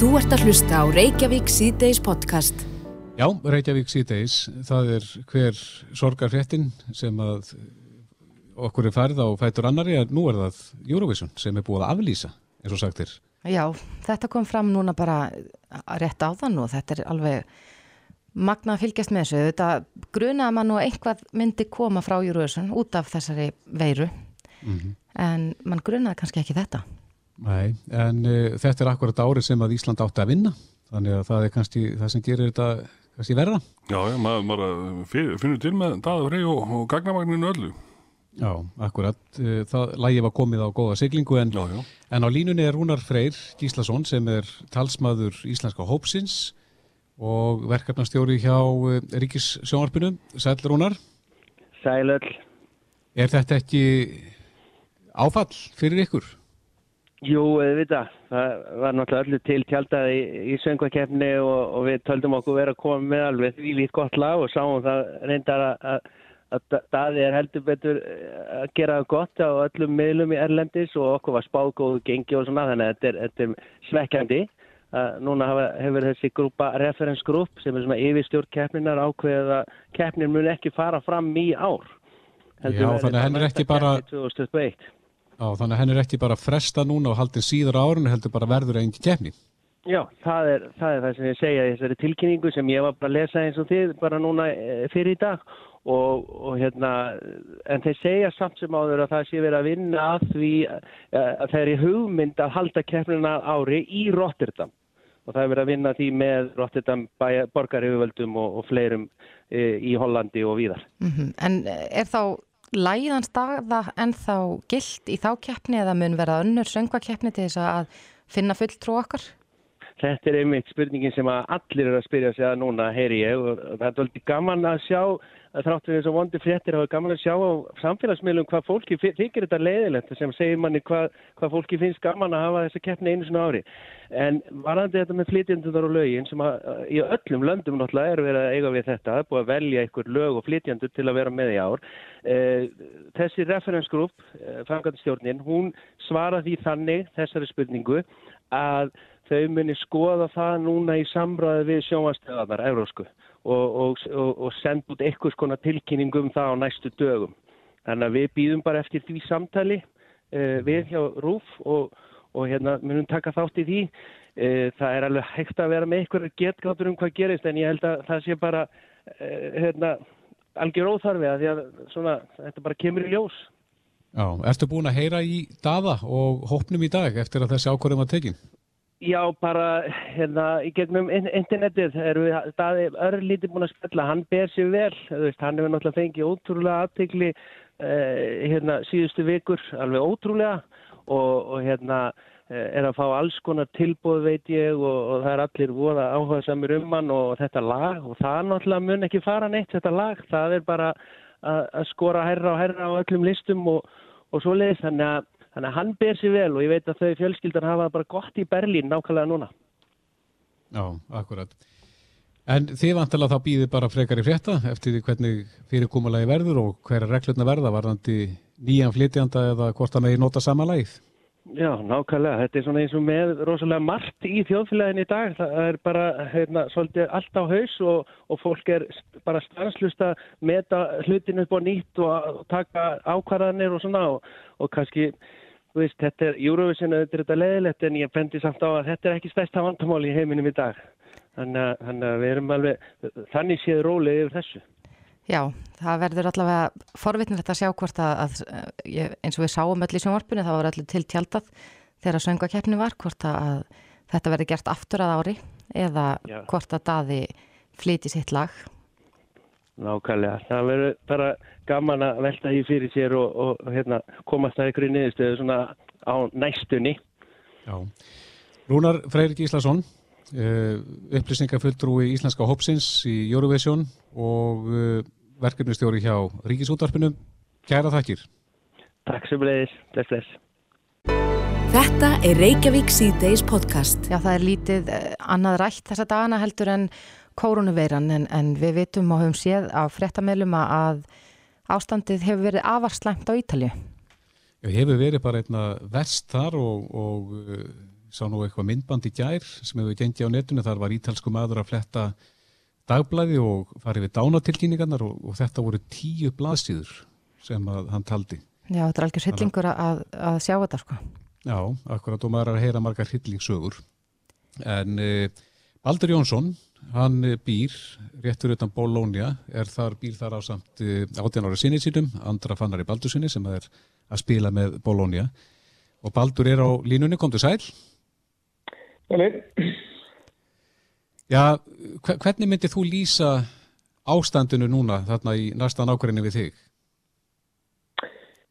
Þú ert að hlusta á Reykjavík síðdeis podcast. Já, Reykjavík síðdeis, það er hver sorgarfréttin sem að okkur er færð á fætur annari að nú er það Eurovision sem er búið að aflýsa, eins og sagtir. Já, þetta kom fram núna bara rétt á þann og þetta er alveg magna að fylgjast með þessu. Þetta grunaði mann og einhvað myndi koma frá Eurovision út af þessari veiru mm -hmm. en mann grunaði kannski ekki þetta. Nei, en uh, þetta er akkurat árið sem að Ísland átti að vinna, þannig að það er kannski það sem gerir þetta kannski verða. Já, já maður, maður finnur til með daður og, og gagnamagninu öllu. Já, akkurat. Það lægi var komið á góða siglingu en, já, já. en á línunni er Rúnar Freyr Gíslason sem er talsmaður Íslenska Hópsins og verkefnastjóri hjá Ríkis sjónvarpinu. Sæl Rúnar. Sælöll. Er þetta ekki áfall fyrir ykkur? Jú, auðvitað. Það var náttúrulega öllu til tjáltaði í, í söngvakefni og, og við töldum okkur vera að koma með alveg því lít gott lag og sáum það reyndar að að daði er heldur betur að gera það gott á öllum miðlum í Erlendis og okkur var spágóðu gengi og svona þannig að þetta er, þetta er svekkjandi. Núna hafa, hefur þessi grúpa referensgrúp sem er svona yfirstjórn keppninar ákveðið að keppnin mun ekki fara fram í ár. Heldur Já, þannig að henn er ekki bara Já, þannig að henn er ekki bara fresta núna og haldið síður árun heldur bara verður einn keppni. Já, það er, það er það sem ég segja í þessari tilkynningu sem ég var bara að lesa eins og þið bara núna fyrir í dag Og, og hérna, en þeir segja samt sem áður að það sé verið að vinna að því að það er í hugmynd að halda keppnina ári í Rotterdam og það er verið að vinna því með Rotterdam borgarhjöfuvöldum og, og fleirum e, í Hollandi og víðar. Mm -hmm. En er þá læðan staða en þá gilt í þá keppni eða mun verða önnur söngvakeppni til þess að finna fulltrú okkar? Þetta er einmitt spurningin sem að allir eru að spyrja sig að núna, heyri ég, og það er doldið gaman að sjá að þráttur eins og vondi fréttir hafa gaman að sjá á samfélagsmiðlum hvað fólki þykir þetta leiðilegt sem segir manni hvað, hvað fólki finnst gaman að hafa þessa keppni einu svona ári. En varandi þetta með flytjandundar og lögin sem að í öllum löndum náttúrulega er verið að eiga við þetta, er búið að velja einhver lög og flytjandur til að vera með í ár. Eh, þessi referensgrúp, eh, fangandstjórnin, hún svara því þannig þessari spurningu að þau muni skoða það núna í samræði við sjónvastöðanar, eurósku og, og, og, og senda út eitthvað skona tilkynningum það á næstu dögum. Þannig að við býðum bara eftir því samtali uh, við hjá RÚF og hérna munum taka þátt í því. Uh, það er alveg hægt að vera með eitthvað getgáttur um hvað gerist en ég held að það sé bara uh, hérna, algjör óþarfi að að svona, þetta bara kemur í ljós. Já, ertu búin að heyra í daða og hópnum í dag eftir að þessi ákvörðum að tekinn? Já, bara hérna í gegnum internetið erum við staðið örlítið búin að spilla, hann ber sér vel, veist, hann hefur náttúrulega fengið ótrúlega aðtegli eh, hérna síðustu vikur, alveg ótrúlega og, og hérna eh, er að fá alls konar tilbúð veit ég og, og það er allir voða áhuga samir um hann og þetta lag og það náttúrulega mun ekki fara neitt þetta lag, það er bara að, skora herra og herra á öllum listum og, og svo leiðist þannig að Þannig að hann ber sér vel og ég veit að þau fjölskyldar hafa bara gott í Berlín nákvæmlega núna. Já, akkurat. En þið vantilega þá býðir bara frekar í frétta eftir því hvernig fyrirkommalagi verður og hverja reglurna verða varðandi nýjan flytjanda eða hvort það megi nota sama lagið? Já, nákvæmlega. Þetta er svona eins og með rosalega margt í þjóðfélagin í dag. Það er bara hérna, svolítið allt á haus og, og fólk er bara stanslust að meta hlutinu upp á nýtt og taka ákvarðanir og svona og, og kannski Veist, þetta er Eurovision þetta er þetta leðilegt en ég fendi samt á að þetta er ekki stærsta vandamál í heiminum í dag. Þannig að við erum alveg, þannig séð rólið yfir þessu. Já, það verður allavega forvitnilegt að sjá hvort að, að eins og við sáum öll í sjónvarpunni, það var allir til tjaldað þegar söngakeppni var, hvort að þetta verður gert aftur að ári eða Já. hvort að daði flyti sitt lag. Nákvæmlega, það verður bara gaman að velta því fyrir sér og, og, og hérna, komast að ykkur í niðurstöðu svona á næstunni. Já, Rúnar Freyr Gíslason, uh, upplýsingafulltrúi Íslenska Hopsins í Eurovision og uh, verkefnistjóri hjá Ríkisútvarpinu. Kæra þakkir. Takk sem leiðis, bless bless. Þetta er Reykjavík C-Days podcast. Já, það er lítið eh, annað rætt þessa dagana heldur en kórunuveiran en, en við vitum og höfum séð á frettamælum að ástandið hefur verið avarslæmt á Ítalju. Hefur verið bara einna verst þar og, og uh, sá nú eitthvað myndband í gær sem hefur gengið á netinu, þar var ítalsku maður að fletta dagblæði og farið við dánatilkynningarnar og, og þetta voru tíu blaðsýður sem hann taldi. Já, þetta er algjör hillingur að, að sjá þetta sko. Já, akkurat og maður er að heyra margar hillingssögur. En eh, Baldur Jónsson, hann býr réttur utan Bólónia, er þar, býr þar á samt eh, 18 ára sinni sínum, andra fannar í Baldursinni sem er að spila með Bólónia. Og Baldur er á línunni, kom til sæl? Sæl. Já, hvernig myndið þú lýsa ástandinu núna þarna í næsta nákvæmni við þig?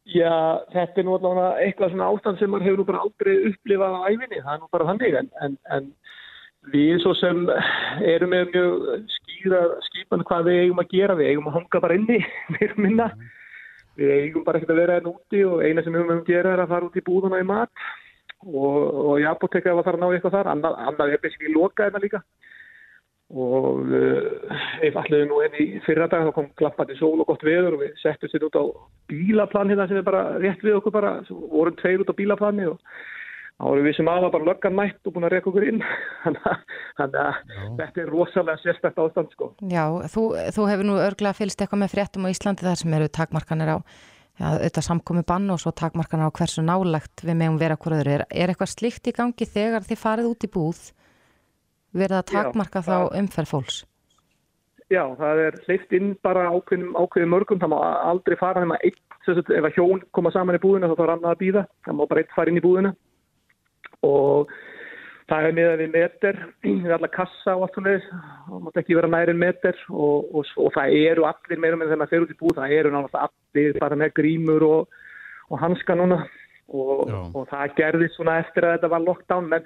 Já, þetta er nú allavega eitthvað svona ástand sem maður hefur nú bara aldrei upplifað á æfinni, það er nú bara þannig, en, en, en við svo sem erum með mjög skýra skipan hvað við eigum að gera, við eigum að hanga bara inni, erum minna, við eigum bara ekkert að vera enn úti og eina sem við höfum að gera er að fara út í búðuna í mat og, og í apotekka ef að fara að ná eitthvað þar, annað, annað er beskið loka þetta líka. Og uh, ef allir nú enn í fyrra dag þá kom klappandi sól og gott veður og við settum sér út á bílaplan hérna sem er bara rétt við okkur bara, vorum tveir út á bílaplani og þá vorum við sem aða bara löggan mætt og búin að reyka okkur inn þannig að þetta er rosalega sérstakta ástand sko. Já, þú, þú hefur nú örglega fylgst eitthvað með fréttum á Íslandi þar sem eru takmarkanir á já, þetta samkomi bann og svo takmarkanir á hversu nálagt við meðum vera okkur öðru. Er, er eitthvað slikt í gangi þegar þið farið út í búð verið að takmarka Já, þá umferð fólks? Já, það er hleyft inn bara ákveðin, ákveðin mörgum, það má aldrei fara þegar maður eitt, ef að hjón koma saman í búðina þá þarf annað að býða, það má bara eitt fara inn í búðina og það er miðað við meter, við allar kassa og allt svona það mátt ekki vera næri meter og, og, og það eru allir meira með þegar maður fer út í búð, það eru náttúrulega allir bara með grímur og, og hanska núna. Og það gerði svona eftir að þetta var lockdown, menn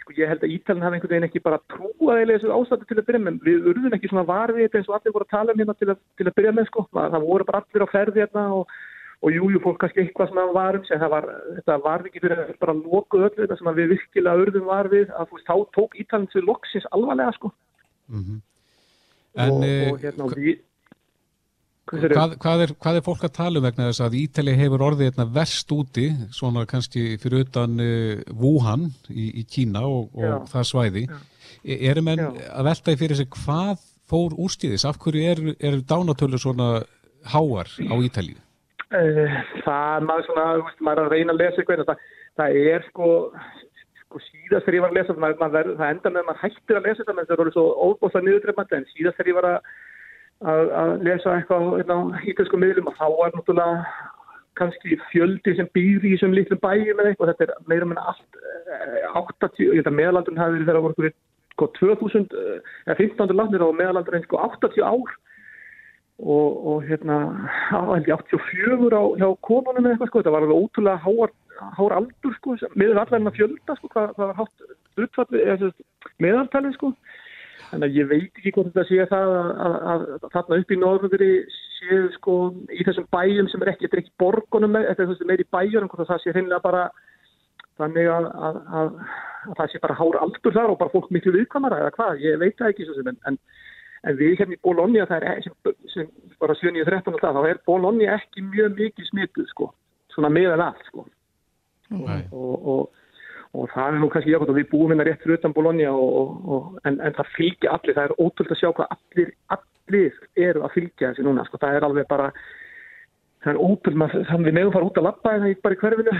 sko ég held að Ítalinn hafi einhvern veginn ekki bara trúað eða þessu ástættu til að byrja með, við urðum ekki svona varfið þetta eins og allir voru að tala um hérna til að, til að byrja með sko, það voru bara allir á ferði hérna og, og jújú jú, fólk kannski eitthvað sem varum, sem það var, þetta varfi ekki fyrir að bara loku öllu þetta sem við virkilega urðum varfið, að þú veist, þá tók Ítalinn til loksins alvarlega sko. Mm -hmm. En, og, og eh, hérna, við, Hvað, hvað, er, hvað er fólk að tala um vegna þess að Ítali hefur orðið hérna verst úti, svona kannski fyrir utan uh, Wuhan í, í Kína og, og það svæði. E, Erum en að velta í fyrir sig hvað fór úrstíðis? Af hverju eru er dánatölu svona háar á Ítali? Uh, það maður svona, maður er að reyna að lesa eitthvað, það, það er sko, sko síðast þegar ég var að lesa, maður, maður, það enda með að maður hættir að lesa þetta, menn það voru svo óbúst að niðurdreifandi, en síðast þegar ég var að að, að lesa eitthvað á ítalsku miðlum og þá er náttúrulega kannski fjöldi sem býr í þessum litlum bæjum eitthvað, þetta er meira meina allt 80, eh, ég held að meðalandun hafi verið þegar voru eitthvað 2000 eða 15. landir og meðalandun er eitthvað 80 ár og, og hérna á held ég 84 á hjá konunum eða eitthvað sko, þetta var alveg ótrúlega háar, háar aldur sko, meður allar en að fjölda sko, hvað, hvað var hátt utfallið, meðaltalið sko. Þannig að ég veit ekki hvort þetta sé það að, að, að þarna upp í norðvöðri séu sko í þessum bæjum sem er ekki, þetta er ekki borgunum þetta er meir í bæjunum, hvort það sé hreinlega bara þannig að, að það sé bara hár aldur þar og bara fólk miklu viðkvæmara eða hvað, ég veit það ekki svo sem, en, en við hérna í Bologna, það er sem, sem bara 7.13 og það, þá er Bologna ekki mjög mikið smituð sko, svona meðal allt sko. Og, og, og og það er nú kannski jákvæmt og við búum hérna rétt fyrir utan Bologna en, en það fylgja allir, það er ótrúld að sjá hvað allir, allir eru að fylgja þessi núna, sko, það er alveg bara það er ótrúld, þannig við meðum fara út að lappa en það er bara í hverfinu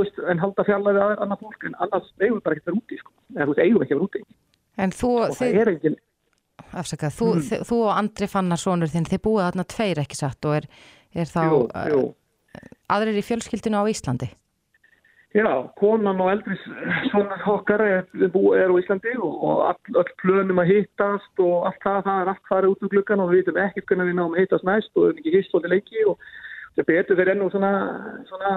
veist, en halda fjallaði að annar fólk en annars meðum við bara ekki að vera úti sko. en þú veist, eigum ekki að vera úti. En þú, þið, engin... afsakað, þú, mm. þið, þú og Andri Fannarsonur þinn, þið búið þarna tveir ekki satt og er, er þá jú, jú. aðrir í fjölskyldinu á Íslandi Já, konan og eldri svona okkar er, er á Íslandi og, all, all plönum að hittast og allt það, það er allt farið út úr glukkan og við veitum ekkert hvernig við náum að hittast næst og við erum ekki hist svolítið leiki og það betur fyrir enn og svona, svona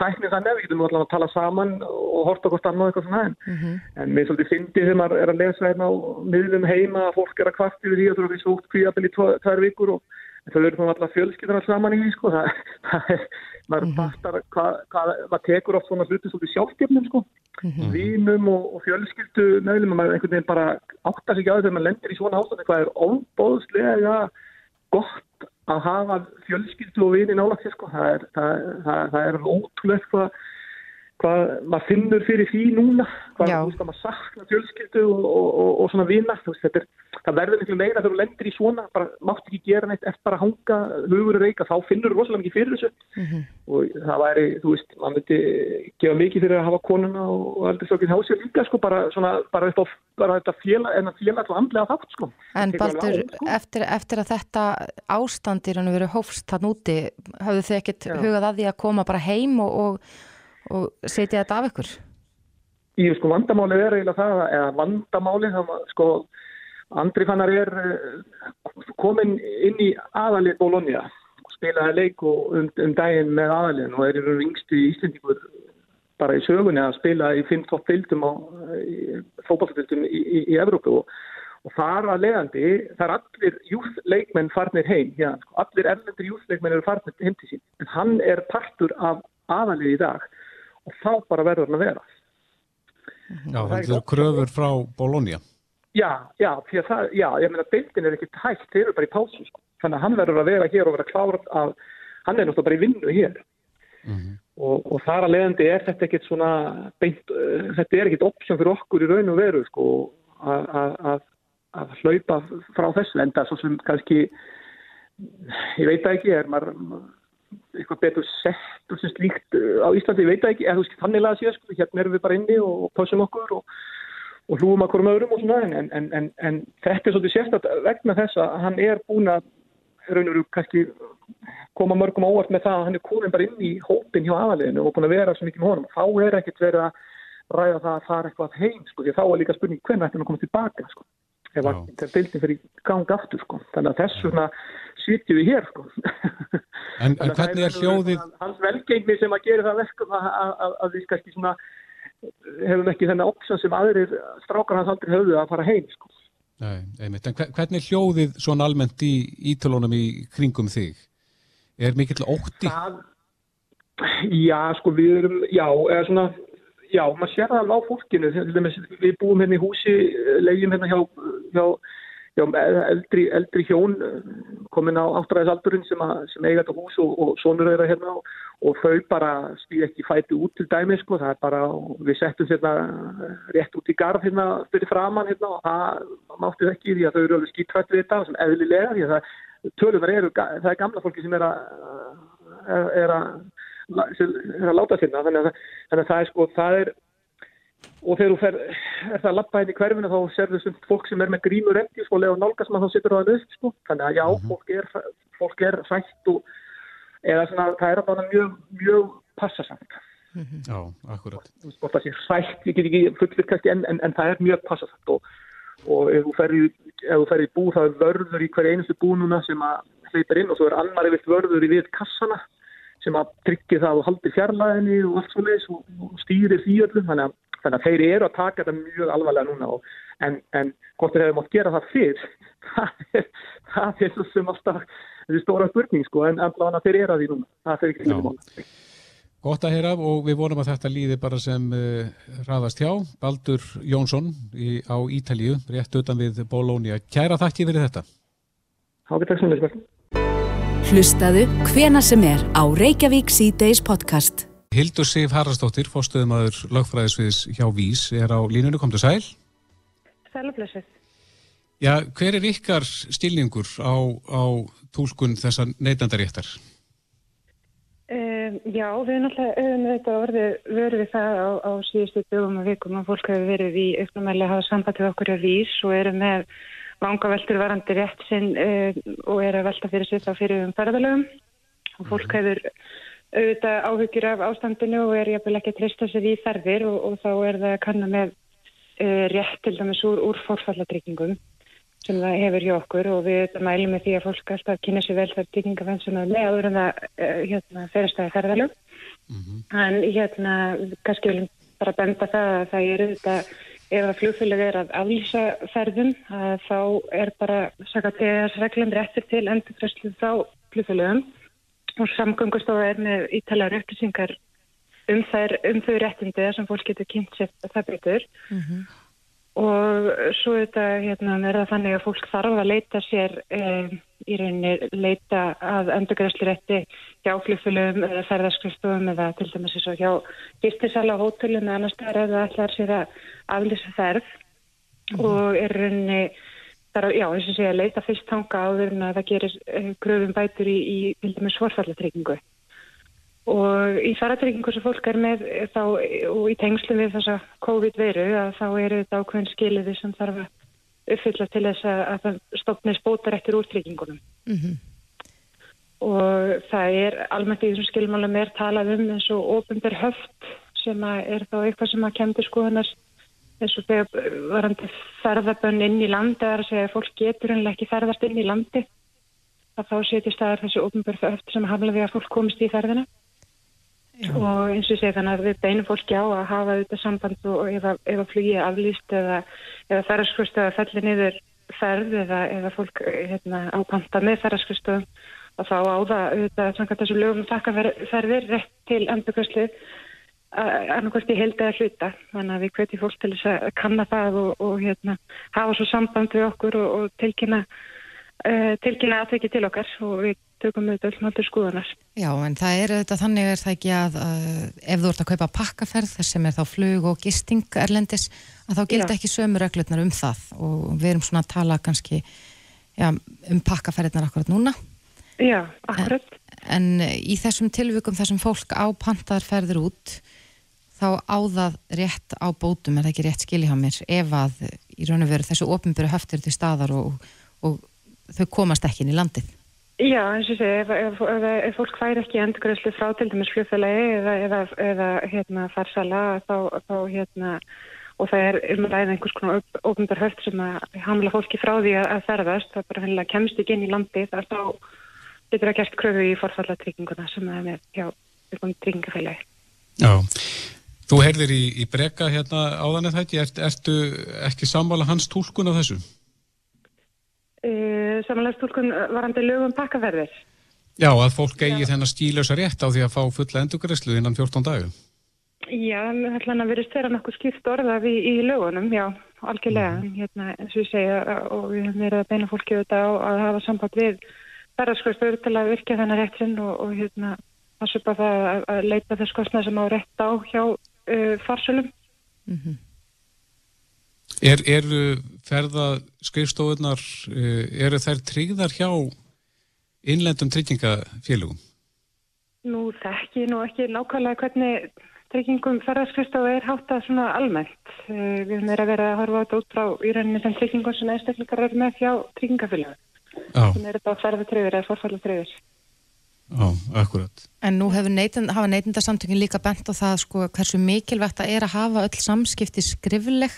tæknir þannig, við getum alltaf að tala saman og horta hvort annað eitthvað svona en, mm -hmm. en mér svolítið fyndi þegar maður er að lesa hérna á miðlum heima að fólk er að kvart yfir því að þú eru svo kvíabili tvær vikur og það verður þá alltaf fjölskyldar saman í því sko, það, það er maður mm -hmm. hvað, hvað, maður tekur oft svona hluti svolítið sjálfgefnum sko mm -hmm. vínum og, og fjölskyldu meðlum og maður einhvern veginn bara áttar sig á því þegar maður lendir í svona ástæði hvað er óbóðslega gott að hafa fjölskyldu og vini nálagt sér sko. Það er, er ótrúlega hvað maður finnur fyrir því núna hvað veist að maður sakna fjölskyldu og, og, og, og svona er, það verður miklu meira þegar þú lendir í svona bara mátt ekki gera neitt eftir bara að hanga hugur er reika, þá finnur þú rosalega mikið fyrir þessu. Og það væri, þú veist maður myndi gefa mikið fyrir að hafa konuna og, og aldrei slokkin hjá sér líka sko bara, svona, bara upp á bara þetta félag, en að félag og andlega þátt sko. En Baldur, sko. eftir, eftir að þetta ástand í raun og veru hófst þann úti, hafðu þið ekkert hugað að því að koma bara heim og, og, og setja þetta af ykkur? Í sko vandamálið er eiginlega það, eða vandamálið, það var sko, Andri Fannar er eh, komin inn í aðalið Bologna, spilaði leik og um, um daginn með aðaliðin og er í og yngstu íslendingur bara í sögunni að spila í fimm topp fylgdum á fókbalfylgdum í, í, í Evrópu og, og þar að leiðandi, þar allir júþleikmenn farnir heim, já, sko, allir erlendur júþleikmenn eru farnir heim til sín, en hann er partur af aðalið í dag og þá bara verður hann að vera. Já, þetta eru kröfur frá Bologna. Já, já, því að það, já, ég meina, deildin er ekkert hægt, þeir eru bara í pásu, sko. Þannig að hann verður að vera hér og vera klárat að, hann er náttúrulega bara í vinnu hér. og, og þar að leiðandi er þetta ekkert svona, beint, uh, þetta er ekkert option fyrir okkur í raun og veru, sko, að, hlaupa frá þessu, en það svo sem kannski, ég veit það ekki, er maður, eitthvað betur sett og sem slíkt uh, á Íslandi, ég veit það ekki, eða þú veist, þannig laða sér, sko, hérna erum við bara inni og pásum okkur og og hlúum að hverjum öðrum og svona en, en, en, þetta er svolítið sérstaklega vegna þess að hann er búin að raun og veru kannski koma mörgum óvart með það að hann er komin bara inn í hópin hjá aðaliðinu og búin að vera svo mikið með honum. Þá er ekkert verið að ræða það að fara eitthvað heim sko, því að þá er líka spurning hvernig hann að koma tilbaka sko. Ef að þetta deildin fyrir gang aftur sko. Þannig að þess vegna sitjum við hér sko. En, en það hvernig er hljóðið, Hans velgengni sem að gera það verkum að, við kannski svona hefum ekki þennan option sem aðrir strákar hans aldrei höfðu að fara heim sko. nei, einmitt, en hver- hvernig er hljóðið svona almennt í ítölunum í kringum þig? Er mikill ótti? Það, já, sko, við erum, já, eða svona, já, maður sér það alveg á fólkinu, við búum hérna í húsi, eh, leigjum hérna hjá, hjá, hjá eldri, eldri hjón, eh, komin á áttræðisaldurinn sem, sem eiga þetta hús og, og sonur þeirra hérna og, og þau bara stýð ekki fæti út til dæmi, sko, það er bara, við settum hérna rétt út í garð hérna fyrir framann hérna og það mátti ekki því að þau eru alveg skítrætt við þetta sem eðlilega því að það tölunar eru, það er gamla fólki sem er að að sem er að láta sinna. Þannig að, þannig að það er sko það er og þegar þú fer, er það að lappa hérna í hverfinu þá serðu sem fólk sem er með grímur eftir sko, lega nálgast maður þá setur það upp sko. þannig að já, fólk er fólk er hrætt og eða svona, það er bara mjög, mjög passasamt. Já, akkurat. þú veist, hvort það sé hrætt, ég get ekki fullir kannski en, en, en það er mjög passasamt og, og ef þú fer í, ef þú fer í bú það er vörður í hverju einustu bú núna sem að hleypar inn og svo er annar yfir vörður í við kassana sem að tryggja það og haldi fjarlæðinni og allt svo leis og, og stýrir því öllum þannig að, þannig að þeir eru að taka þetta mjög alvarlega núna og, en, en hvort þeir hefur mátt gera það fyrr það er, það er svo sem alltaf þessi stóra spurning sko en allavega þeir eru að því núna það fer ekki til mála Gott að heyra og við vonum að þetta líði bara sem uh, hraðast hjá. Baldur Jónsson í, á Ítalíu, rétt utan við Bologna. Kæra þakki fyrir þetta. Hákvæð takk sem við Hlustaðu hvena sem er á Reykjavík C-Days podcast. Hildur Sif Harastóttir, fórstöðumadur lögfræðisviðs hjá Vís, er á línunni, komdu sæl. Sælublessu. Já, hver er ykkar stilningur á, á túlkun þessa neytandaréttar? Um, já, við náttúrulega höfum þetta orðið verið við það á, á síðustu dögum og vikum að fólk hefur verið í auknumæli að hafa samband við okkur á vís og eru með vanga veldur varandi rétt sinn uh, og eru að velta fyrir sig þá fyrir um ferðalögum. Og fólk hefur auðvitað áhyggjur af ástandinu og er jafnvel ekki að treysta sér í ferðir og, og þá er það kannan með uh, rétt til dæmis úr, úr fórfallatryggingum sem það hefur hjá okkur. Og við þetta mælum með því að fólk alltaf kynna sér vel þar tryggingafensunar með áður en það uh, hérna, ferðastæði ferðalög. En hérna, kannski viljum bara benda það að það er auðvitað, ef að flugfélag er að aflýsa ferðum, þá er bara, saka TS reglum réttir til endurfræslu frá flugfélagum og samgöngustofa er með ítalega upplýsingar um, um þau réttindi sem fólk getur kynnt sér það betur. Og svo þetta hérna, er það þannig að fólk þarf að leita sér um, í rauninni leita að endurgræslurétti hjá flugfélögum eða ferðarskrifstofum eða til dæmis eins og hjá gistisala hótelum eða annars þar eða allar sér að aflýsa ferð. Og er rauninni þar að, já, eins og segja, leita fyrst tanga áður en að það gerir gröfum bætur í, í til dæmis svarfallatryggingu og í faratryggingu sem fólk er með eh, þá og í tengslu við þessa COVID-veru að þá eru þetta ákveðin skiliði sem þarf að uppfylla til þess að, að það stopnist bótar eftir úrtryggingunum. Mm -hmm. Og það er almennt í þessum skilmálum er talað um eins og ofundir höft sem er þá eitthvað sem að kemur skoðanast eins og þegar varandi ferðabönn inn í landi eða að segja að fólk getur en ekki ferðast inn í landi að þá setjast staðar þessu ofundir höft sem hafla við að fólk komist í ferðina. Já. og eins og sé þannig að við beinum fólki á að hafa þetta samband og ef að, að flugið aflýst eða, eða ferðarskvist eða fellir niður ferð eða, eða fólk hérna, ápanta með ferðarskvistu og þá á það auðvitað samkvæmt þessu lögum takkaferðir rétt til endurkvæslu annarkvæmst í held eða hluta þannig að við hvetjum fólk til þess að kanna það og, og hérna, hafa svo samband við okkur og, og tilkynna uh, tilkynna aðtöki til okkar og við tökum við þetta alltaf skoðanar. Já, en það er þetta þannig er það ekki að, að ef þú ert að kaupa pakkaferð sem er þá flug og gisting erlendis, að þá gildi ekki sömu reglutnar um það og við erum svona að tala kannski já, um pakkaferðnar akkurat núna. Já, akkurat. En, en í þessum tilvikum þessum fólk á pantaðarferðir út þá áðað rétt á bótum er það ekki rétt skilja á mér ef að í raun og veru þessu ofinböru höftir til staðar og, og þau komast ekki inn í landið. Já, eins og segja, ef, ef, ef, ef fólk fær ekki endurgröðslu frá til dæmis fljóðfélagi eða, eða hérna, farsala þá, þá hérna, og það er um að ræða einhvers konar ofnbar höft sem að hamla fólki frá því að, ferðast, það bara hennilega kemst ekki inn í landi, þar þá getur það gert kröfu í forfallatrygginguna sem er með hjá tryggingafélagi. Já, þú heyrðir í, í breyka hérna áðan eða þetta, er, ertu ekki samvala hans tólkun af þessu? Uh, samanlægstúlkun varandi lögum pakkaferðir. Já, að fólk eigi þennar stílösa rétt á því að fá fulla endurgræslu innan 14 dagum. Já, það ætla hann að verið styrra nokkuð skipt orðað í, í lögunum, já, algjörlega. Mm. Hérna, eins og ég segja, og við höfum verið að beina fólki auðvitað á að hafa samband við verðarskostur til að virka þennar réttin og, og hérna, að söpa það að, að leita þess kostnað sem á rétt á hjá uh, farsölum. Mm -hmm. Er, eru ferðaskrifstofunar, eh, eru þær tryggðar hjá innlendum tryggingafélugum? Nú þekki nú ekki nákvæmlega hvernig tryggingum ferðaskrifstofu er háttað svona almennt. Eh, við höfum verið að vera að horfa á þetta út frá í rauninni sem tryggingum sem einstaklingar eru með hjá tryggingafélugum. Þannig er þetta á ferðatröður eða forfællatröður. Já, akkurat. En nú neytind, hafa neytindarsamtökin líka bent á það sko, hversu mikilvægt það er að hafa öll samskipti skrifleg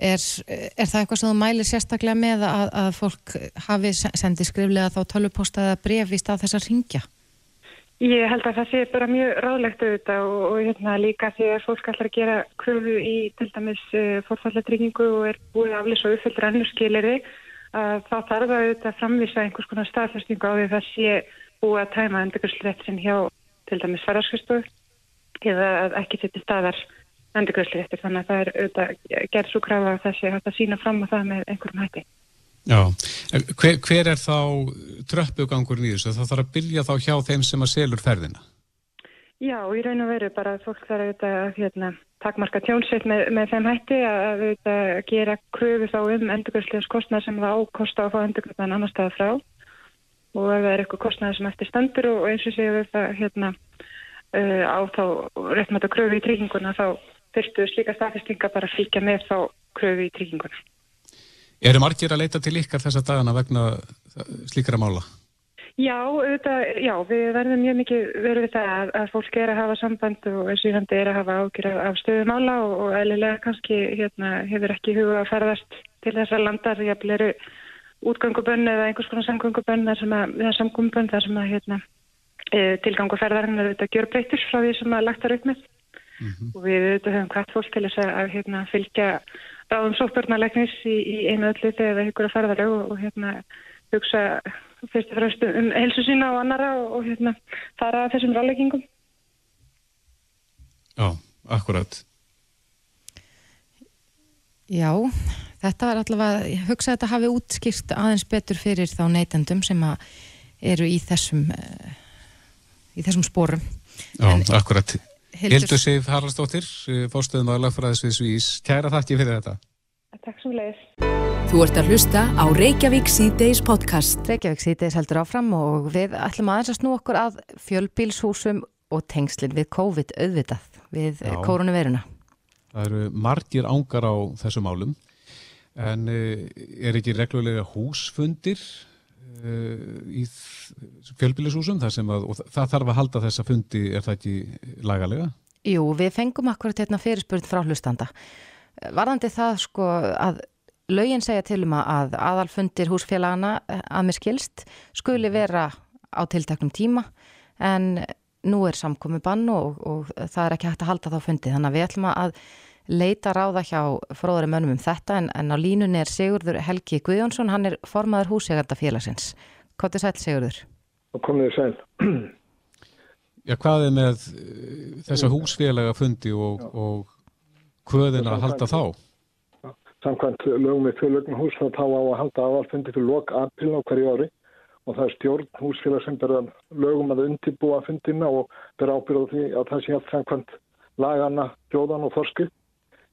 Er, er það eitthvað sem þú mælir sérstaklega með að, að fólk hafi sendið skriflega þá tölvuposta eða bref í stað þess að ringja? Ég held að það sé bara mjög ráðlegt auðvitað og, og hérna, líka að fólk ætlar að gera kröfu í til dæmis uh, eh, fórfalladryggingu og er búið aflis og uppfyllt rannurskiliri að þá þarf það auðvitað að framvisa einhvers konar staðfæstingu á því það sé búið að tæma endurkvæmsleitt sem hjá til dæmis fararskustu eða ekki setja staðar endurgræslu eftir þannig að það er auðvitað gerð svo krafa að þessi hægt að sína fram á það með einhverjum hætti. Já, hver, hver er þá tröppugangur í þessu? Það þarf að byrja þá hjá þeim sem að selur ferðina? Já, í raun og veru bara að fólk þarf auðvitað að hérna, takmarka tjónsveit með, með þeim hætti að auðvitað gera kröfu þá um endurgræsliðs kostnæð sem það ákosta að fá endurgræsliðan annar staða frá og ef það er eitthvað kostnæð sem eftir standur og eins og séu við það hérna, uh, á þá réttmætt að kröfu í trygginguna þá þurftu slíka staðfestinga bara að fylgja með þá kröfu í trygginguna. Eru margir að leita til ykkar þessa dagana vegna slíkara mála? Já, auðvitað, já, við verðum mjög mikið verið við það að, að fólk er að hafa samband og eins og íhandi er að hafa ágjur af stöðumála og, og eðlilega kannski hérna, hefur ekki huga að ferðast til þessar landar því að bleru útgangubönn eða einhvers konar að, eða samgangubönn þar sem að hérna, e, tilgangu ferðarinn er auðvitað gjörbreytur frá því sem að lagtar upp með mm -hmm. og við auðvitað höfum hvert fólk til þess að hérna, fylgja ráðum sóttbörnarleiknis í, í einu öllu þegar það hyggur að ferðarlegu og, og hérna, hugsa fyrst og fremst um helsu sína og annara og, og hérna, fara að þessum ráðleikingum. Já, akkurat. Já, Þetta var allavega, ég hugsa að þetta hafi útskýrt aðeins betur fyrir þá neytendum sem að eru í þessum uh, í þessum spórum. Já, en, akkurat. Hildur, Hildur Sif Haraldsdóttir, fórstöðum að lagfræðisvið Svís. Kæra þakki fyrir þetta. Takk svo leiðis. Þú ert að hlusta á Reykjavík C-Days podcast. Reykjavík C-Days heldur áfram og við ætlum aðeins að snú okkur að fjölbílshúsum og tengslinn við COVID auðvitað, við koronaviruna. Það eru margir ángar á þessum málum en er ekki reglulega húsfundir í fjölbílishúsum þar sem að, og það þarf að halda þessa fundi, er það ekki lagalega? Jú, við fengum akkurat hérna fyrirspurð frá hlustanda. Varðandi það sko að lögin segja til um að aðalfundir húsfélagana að mér skilst skuli vera á tiltaknum tíma en nú er samkomi bann og, og það er ekki hægt að halda þá fundi þannig að við ætlum að leita ráða hjá fróðari mönnum um þetta en, en á línunni er Sigurður Helgi Guðjónsson, hann er formaður húseganda félagsins. Hvað er sæl Sigurður? Og komið sæl. Já, hvað er með þessa húsfélaga fundi og, og hvöðin að halda þá? Samkvæmt lögum við fjölögn hús þá á að halda aðalfundi fyrir lok april á hverju ári og það er stjórn húsfélag sem ber lögum að undirbúa fundina og ber ábyrða því að það sé allt samkvæmt lagana, bjóðan og forskrift.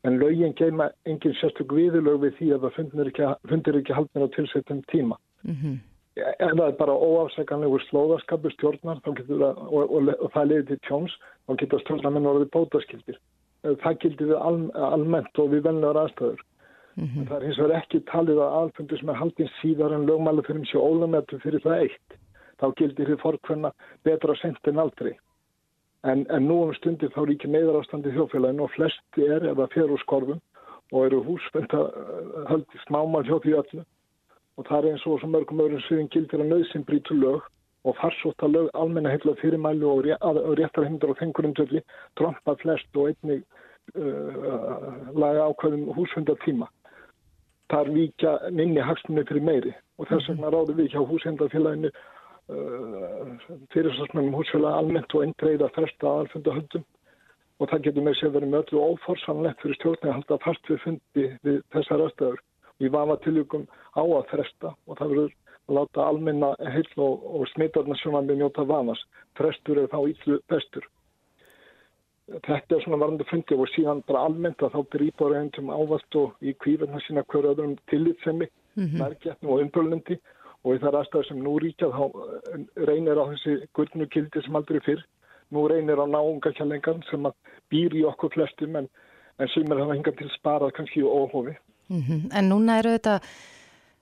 En lögin geima engin sérstök viðlög við því að það fundir ekki, fundir ekki haldnir á tilsettum tíma. Mm -hmm. En það er bara óafsækanlegur slóðaskapur stjórnar það, og, og, og það leiði til tjóns og geta stjórnarmenn orðið bótaskildir. Það gildi við al, almennt og við velnaður aðstæður. Mm -hmm. Það er hins vegar ekki talið að aðfundur sem er haldinn síðar en lögmæli fyrir mjög ólumetu fyrir það eitt. Þá gildir þið fórkvenna betra sent en aldrei. En, en nú um stundir þá ríkir neyðarástandi þjófélagin og flesti er eða fyrir úr skorfum og eru húsfenda haldið smáman hjá því öllu. Og það er eins og svo mörgum öðrum sviðin gildir að nöðsinn brítu lög og farsóta lög almenna heitla fyrirmælu og, ré, og réttarhindur og þengurumdöldi trompa flest og einnig uh, laga ákveðum húsfundatíma þar víkja minni hagsmunni fyrir meiri og þess vegna ráðum við hjá húshendafélaginu uh, fyrirsvarsmennum húsfélag almennt og einn breyða fresta aðalfundahöldum og það getur með sér verið með öllu óforsanlegt fyrir stjórnir að halda fast við fundi við þessar aðstæður. Við vafa tilvíkum á að fresta og það verður að láta almenna heill og, og smittarnasjónan við njóta vanas. Frestur er þá ítlu bestur þetta er svona varandi fundi og síðan bara almennt að þá byrjir íbáraðindum ávast og í kvífurna sína hverju öðrum tillitsemi, mm -hmm. mærgjarni og umbörlundi og í það aðstæðu sem nú ríkja þá reynir á þessi gullnu kildi sem aldrei fyrr, nú reynir á náunga kjallengan sem býr í okkur flestum en, en sem er að hinga til sparað kannski óhófi. Mm -hmm. En núna eru þetta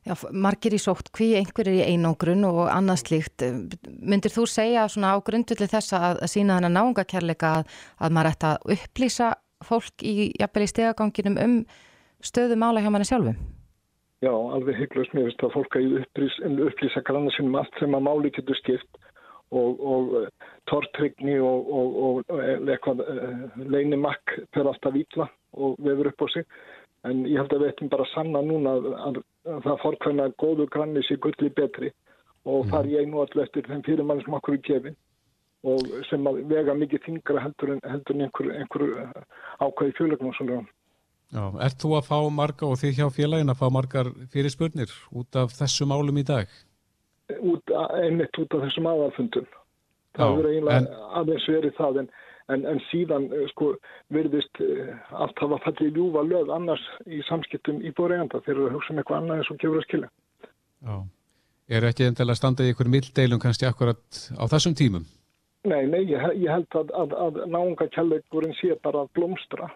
Já, margir í sótt, hví einhverjir í einangrun og annað slíkt. Myndir þú segja á grundulli þess að, að sína þennan náungakærleika að, að maður ætti að upplýsa fólk í, í stegaganginum um stöðu mála hjá manni sjálfum? Já, alveg hygglust mér finnst að fólk að upplýsa, upplýsa granna sinum allt sem að máli getur skipt og, og tortrygni og, og, og eitthvað leinimakk fyrir alltaf vítla og vefur upp á sig. En ég held að við ættum bara að sanna núna að, að, að það fórkvæmna góðu granni sér gulli betri og mm. fari ég nú allir eftir þeim fyrirmann sem okkur er gefin og sem að vega mikið þingra heldur en, heldur en einhver, einhver ákvæði fjölegnum og svona. Já, ert þú að fá marga og þið hjá félagin að fá margar fyrirspurnir út af þessum álum í dag? Út, einmitt út af þessum aðalfundum. Það verður eiginlega en... aðeins verið það en En, en síðan sko, verðist allt hafa fallið ljúfa löð annars í samskiptum í bóreiganda þegar það hugsa um eitthvað annað eins og gefur að skilja. Já. Er ekki endilega standað í ykkur milddeilum kannski akkurat á þessum tímum? Nei, nei, ég, ég held að, að, að náunga kjærleikurinn sé bara að blómstra.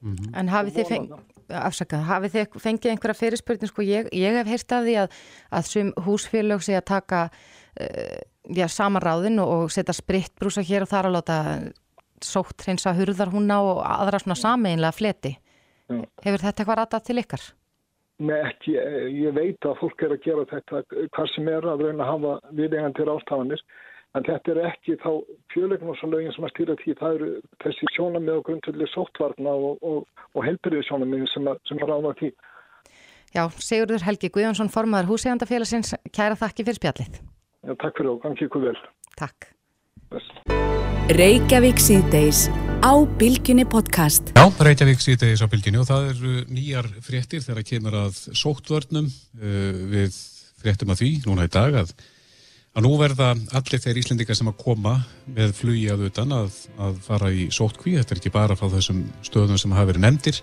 Mm -hmm. En hafið þið, feng... Afsaka, hafið þið fengið einhverja fyrirspurning? Sko, ég, ég hef heyrt af því að, að sum húsfélög sé að taka uh, já, samanráðin og setja spritbrúsa hér og þar að láta sótt hreinsa hurðar húnna og aðra svona sameinlega fleti. Já. Hefur þetta eitthvað ratað til ykkar? Nei, ekki. Ég veit að fólk er að gera þetta hvað sem er að reyna að hafa viðengandir ástafanir en þetta er ekki þá fjöleiknásalögin sem að stýra því. Það eru þessi sjónamið og grundvöldi sóttvarna og, og, og helbriði sjónamið sem að, sem að ráða því. Já, Sigurður Helgi Guðjónsson, formadur húsegandafélagsins, kæra þakki fyrir spjallið. Já, takk fyrir og gangi ykkur vel. Takk. Best. Reykjavík síðdeis á Bilginni podcast. Já, Reykjavík síðdeis á Bilginni og það eru nýjar fréttir þegar kemur að sóttvörnum uh, við fréttum að því núna í dag að, að nú verða allir þeir Íslendingar sem að koma með flugi að utan að, að fara í sóttkví. Þetta er ekki bara frá þessum stöðum sem hafa verið nefndir.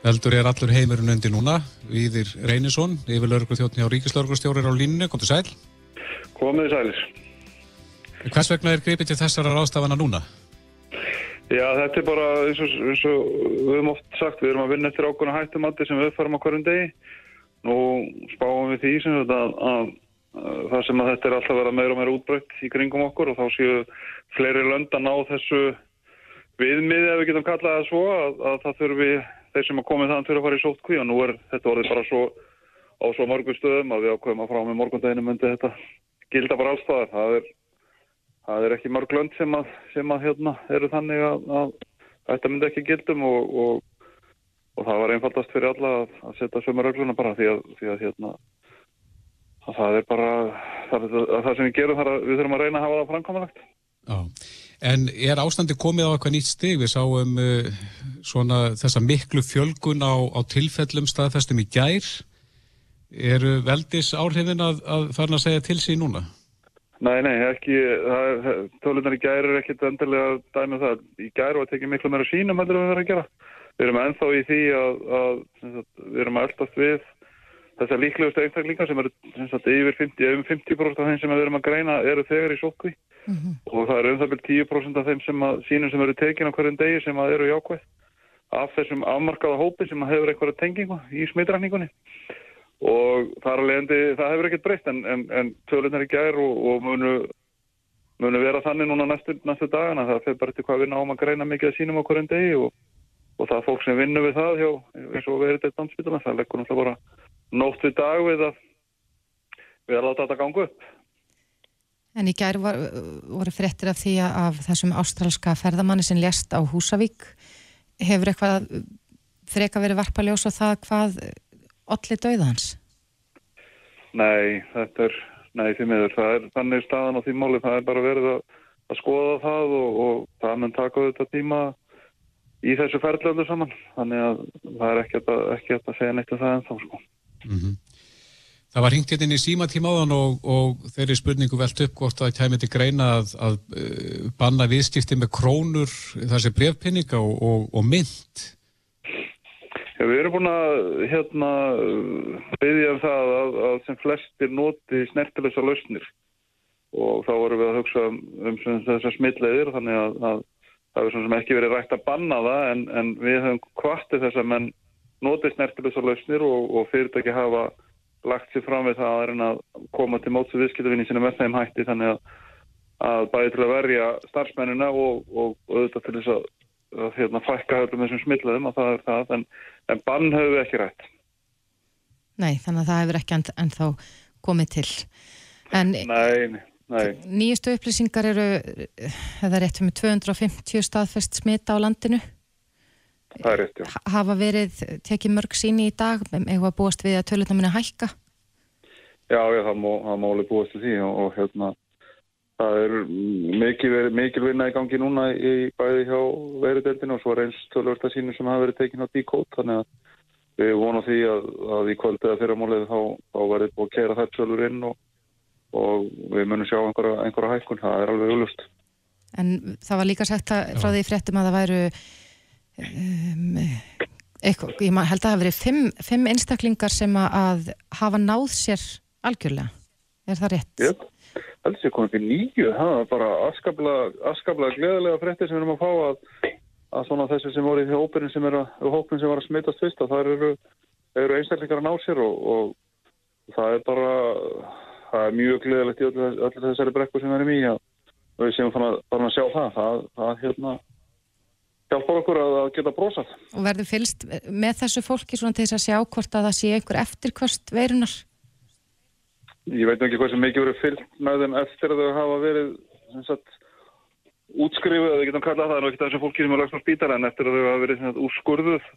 Veldur er allur heimurinn undir núna. Íðir Reynisson, yfir lauruglu þjóttni á Ríkislaurugustjórir á línni. Kom til sæl. Komið sælir. Hvers vegna er greipið til þessara ráðstafana núna? Já, þetta er bara eins og, eins og við höfum oft sagt, við erum að vinna eftir ákvöna hættumatti sem við uppfærum á hverjum degi. Nú spáum við því sem þetta að, að það sem að þetta er alltaf að vera meira og meira útbreytt í kringum okkur og þá séu fleiri lönd að ná þessu viðmiði ef við getum kallað það svo að, að það þurfi þeir sem að komið þann fyrir að fara í sótkví og nú er þetta orðið bara svo á svo mörgum stöðum að við ákveðum að frá með morgundeginu myndi þetta gilda bara allstaðar. Það er, það er ekki mörg lönd sem að, sem að hérna, eru þannig að, að þetta myndi ekki gildum og, og, og það var einfaldast fyrir alla að, setja sömur regluna bara því að, því að hérna, það er bara það, það sem við gerum þar við þurfum að reyna að hafa það framkvæmulegt. Já, en er ástandi komið á eitthvað nýtt stig? Við sáum uh, svona þessa miklu fjölgun á, á tilfellum staðfestum í gær. Eru veldis áhrifin að, að fara að segja til síðan núna? Nei, nei, ekki, tölunar í gær er ekkit endilega dæmið það. Í gær var tekið miklu meira sínum heldur við verðum að gera. Við erum ennþá í því að, að, að við erum að eldast við þessar líklegustu einstaklingar sem eru sagt, yfir 50, yfir 50% af þeim sem við erum að greina eru þegar í sótkví mm -hmm. og það eru um það byrjum 10% af þeim sem að, sínum sem eru tekin á hverjum degi sem eru jákvæð af þessum afmarkaða hópi sem hefur einhverja tengingu í smitrækningunni og þar alveg það hefur ekkert breyst en, en, en tölunar í gær og, og munu, munu vera þannig núna næstu, næstu dagana. Það fyrir bara til hvað við náum að greina mikið að sínum á hverjum degi og, og það er fólk sem vinnur við það hjá, eins og verið þetta ansbytuna það leggur náttúrulega bara nótt við dag við að við að láta þetta ganga upp. En í gær var, voru frettir af því að af þessum ástralska ferðamanni sem lést á Húsavík. Hefur eitthvað freka verið varpaljós og það hvað allir dauða hans? Nei, þetta er nei, því miður, það er þannig staðan á því máli, það er bara verið að, að skoða það og, og það mun taka þetta tíma í þessu ferðlöndu saman, þannig að það er ekki að, ekki að segja neitt um það en þá sko. Mm -hmm. Það var hringt inn í símatímaðan og, og þeirri spurningu velt upp hvort það kæmi til greina að, að uh, banna viðstifti með krónur, þessi brefpinninga og, og, og mynd. Já, við erum búin að hérna, byggja um það að, að sem flestir noti snertilegsa lausnir og þá erum við að hugsa um, um þessar smittleiðir þannig að, að það er svona sem ekki verið rægt að banna það en, en við höfum kvartið þess að menn noti snertilegsa lausnir og, og fyrirtæki hafa lagt sér fram við það að að koma til mótsu viðskiptavinni sinna með þeim hætti þannig að, að bæði til að verja starfsmennina og, og auðvitað til þess að að hérna, fækka öllum þessum smillaðum og það er það, en, en bann hefur við ekki rætt. Nei, þannig að það hefur ekki ennþá komið til. En nei, nei. Nýjustu upplýsingar eru, það er rétt með 250 staðfest smita á landinu. Það er rétt, já. Hafa verið tekið mörg síni í dag, eða búast við að tölutna minna hækka? Já, já, það má, það má alveg búast við því og, og hérna Það er mikil, mikil vinna í gangi núna í bæði hjá verudeldinu og svo er eins tölvörsta sínu sem hafa verið tekin á díkót þannig að við vonum því að, að í kvöld eða fyrramálið þá, þá verður búið að kera þær tölvur inn og, og við munum sjá einhverja, einhverja hækkun, það er alveg auðlust. En það var líka sagt að, frá því fréttum að það væru um, eitthvað, ég held að það hafi verið fimm, fimm einstaklingar sem að hafa náð sér algjörlega, er það rétt? Jöp. Heldur sér komið fyrir nýju, það var bara askabla gleðilega frettir sem við erum að fá að, að svona þessi sem voru í hópinin sem, hópin sem var að smitast fyrst að það eru, eru einstaklingar að ná sér og, og það er bara það er mjög gleðilegt í öllu þessari brekku sem við erum í og við séum fann að, sjá það, það, það hérna hjálpar okkur að geta brósað. Og verður fylst með þessu fólki svona til þess að sjá hvort að það sé einhver eftirkvöst veirunar? Ég veit ekki hvað sem mikið verið fyllt með þeim eftir að þau hafa verið sagt, útskrifuð, eða getum kallað það, er ekki þessum fólki sem er lagst á spítala en eftir að þau hafa verið sagt, úrskurðuð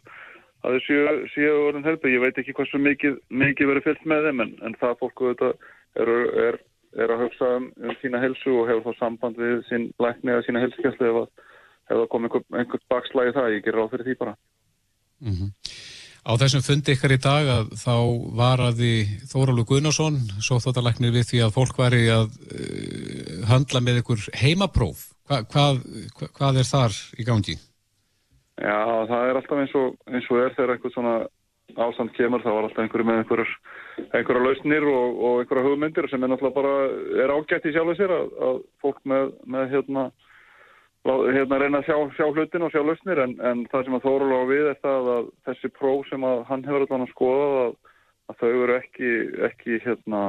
að þau séu, séu orðin helbi. Ég veit ekki hvað sem mikið, mikið verið fyllt með þeim en, en það fólku er, er, er að hugsa um, um sína helsu og hefur þá samband við sín lækni eða sína helsukjæslu ef, ef það kom einhver, einhver bakslægi það, ég ger ráð fyrir því bara. Mm -hmm. Á þessum fundi ykkar í dag að þá var að því Þóralu Gunnarsson svo þetta læknir við því að fólk væri að uh, handla með ykkur heimapróf. Hva, hvað, hva, hvað er þar í gangi? Já, það er alltaf eins og, eins og er þegar einhver svona ástand kemur, þá var alltaf einhverju með einhverjur, einhverja lausnir og, og einhverja hugmyndir sem er náttúrulega bara, er ágætt í sjálfu sér að, að fólk með, með hérna, hérna reyna að sjá, sjá hlutin og sjá lausnir en, en það sem að Þórulega á við er það að þessi próf sem að hann hefur alltaf að skoða að, að þau eru ekki, ekki hérna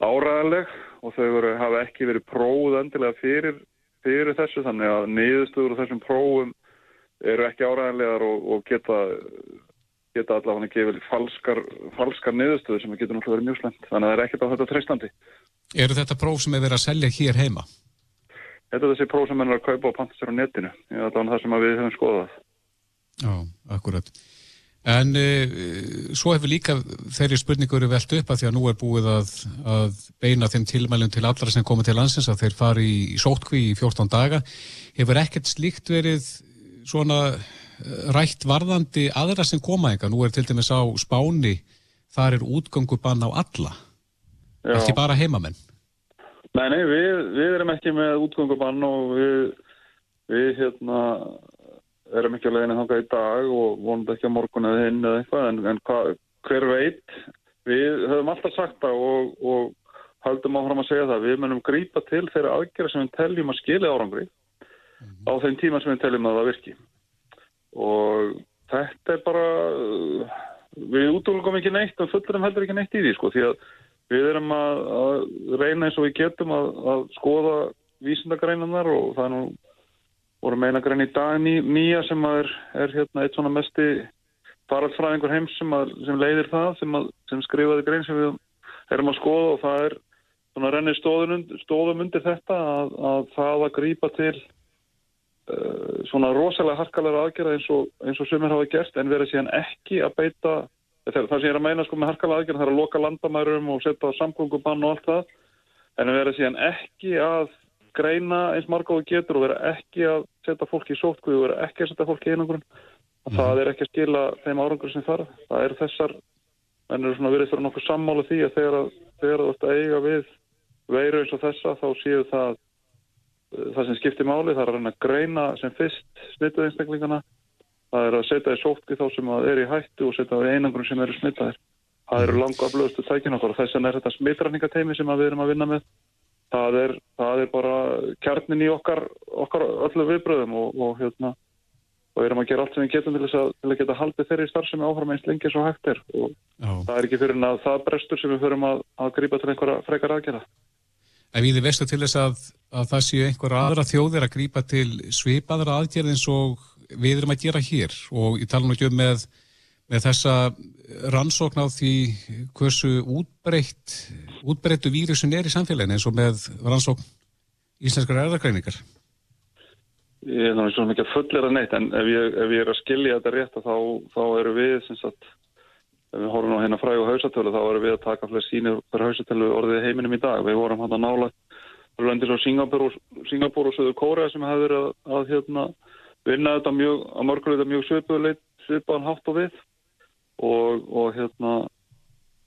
áræðileg og þau eru, hafa ekki verið prófuð endilega fyrir, fyrir þessu þannig að niðurstöður og þessum prófum eru ekki áræðilegar og, og geta geta allavega að gefa falskar, falskar niðurstöður sem getur náttúrulega verið mjög slemt. Þannig að það er ekkert á þetta treystandi. Eru þetta próf sem er verið að selja hér heima? Þetta er þessi próf sem er að kaupa og panta sér á netinu. Það er það sem við höfum skoðað. Já, akkurat. En e, svo hefur líka þeirri spurningur velt upp að því að nú er búið að, að beina þeim tilmælum til allara sem komið til landsins að þeir fari í sótkví í 14 daga. Hefur ekkert slíkt verið svona rætt varðandi aðra sem koma eitthvað. Nú er til dæmis á spáni, þar er útgöngubann á alla. Já. Ekki bara heimamenn. Nei, nei, við, við erum ekki með útgöngubann og við, við hérna, erum ekki að leiðina þanga í dag og vonum ekki að morgun eða hinn eða eitthvað, en, en hva, hver veit, við höfum alltaf sagt það og, og haldum áfram að segja það. Við munum grípa til þeirra aðgerða sem við teljum að skilja árangri mm -hmm. á þeim tíma sem við teljum að það virki og þetta er bara við útlöfum ekki neitt og fullurum heldur ekki neitt í því sko því að við erum að, að reyna eins og við getum að, að skoða vísindagreinunar og það er nú voru meina grein í dag ný, nýja sem er, er hérna eitt svona mesti faraldsfræðingur heims sem, að, sem leiðir það sem, sem skrifaði grein sem við erum að skoða og það er svona rennir stóðum undir þetta að, að það að grýpa til svona rosalega harkalega aðgerða eins og, eins og sumir hafa gert en verið síðan ekki að beita það sem ég er að meina sko með harkalega aðgerða það er að loka landamærum og setja samgöngubann og allt það en verið síðan ekki að greina eins marga og getur og verið ekki að setja fólki í sótkvíð og verið ekki að setja fólki í einangrun mm. það er ekki að skila þeim árangur sem þarf það er þessar en eru svona verið fyrir nokkuð sammála því að þegar, þegar að eiga við veiru eins og þessa þá séu það það sem skiptir máli það er að reyna að greina sem fyrst smittuð einstaklingana. Það er að setja í sótki þá sem er í hættu og setja í einangrun sem eru smittaðir það eru langa aflöðustu tækin okkur og þess vegna er þetta smittræningateimi sem við erum að vinna með. Það er, það er bara kjarnin í okkar, okkar öllu viðbröðum og, og hérna og við erum að gera allt sem við getum til að, til að geta haldið þeirri starfsemi áfram eins lengi svo hægt er. Og Já. það er ekki fyrir að það brestur sem við förum að, að grípa til einhverja frekar aðgerða En við veistu til þess að, að það séu einhver aðra þjóðir að grýpa til svipaðra aðgerð eins og við erum að gera hér og ég tala nú ekki um með, með þessa rannsókn á því hversu útbreytt útbreyttu vírusin er í samfélagin eins og með rannsókn íslenskar erðargreiningar. Ég er náttúrulega fullir að neitt en ef ég, ef ég er að skilja þetta rétt þá, þá eru við sem sagt ef við horfum á hérna fræg og hausatölu þá erum við að taka flest sínir per hausatölu orðið heiminum í dag. Við vorum hann að nála löndis á Singapur og, Söður Kórea sem hefur verið að, að hérna, vinna þetta mjög, að mörguleita mjög svipaðan hátt og við og, og hérna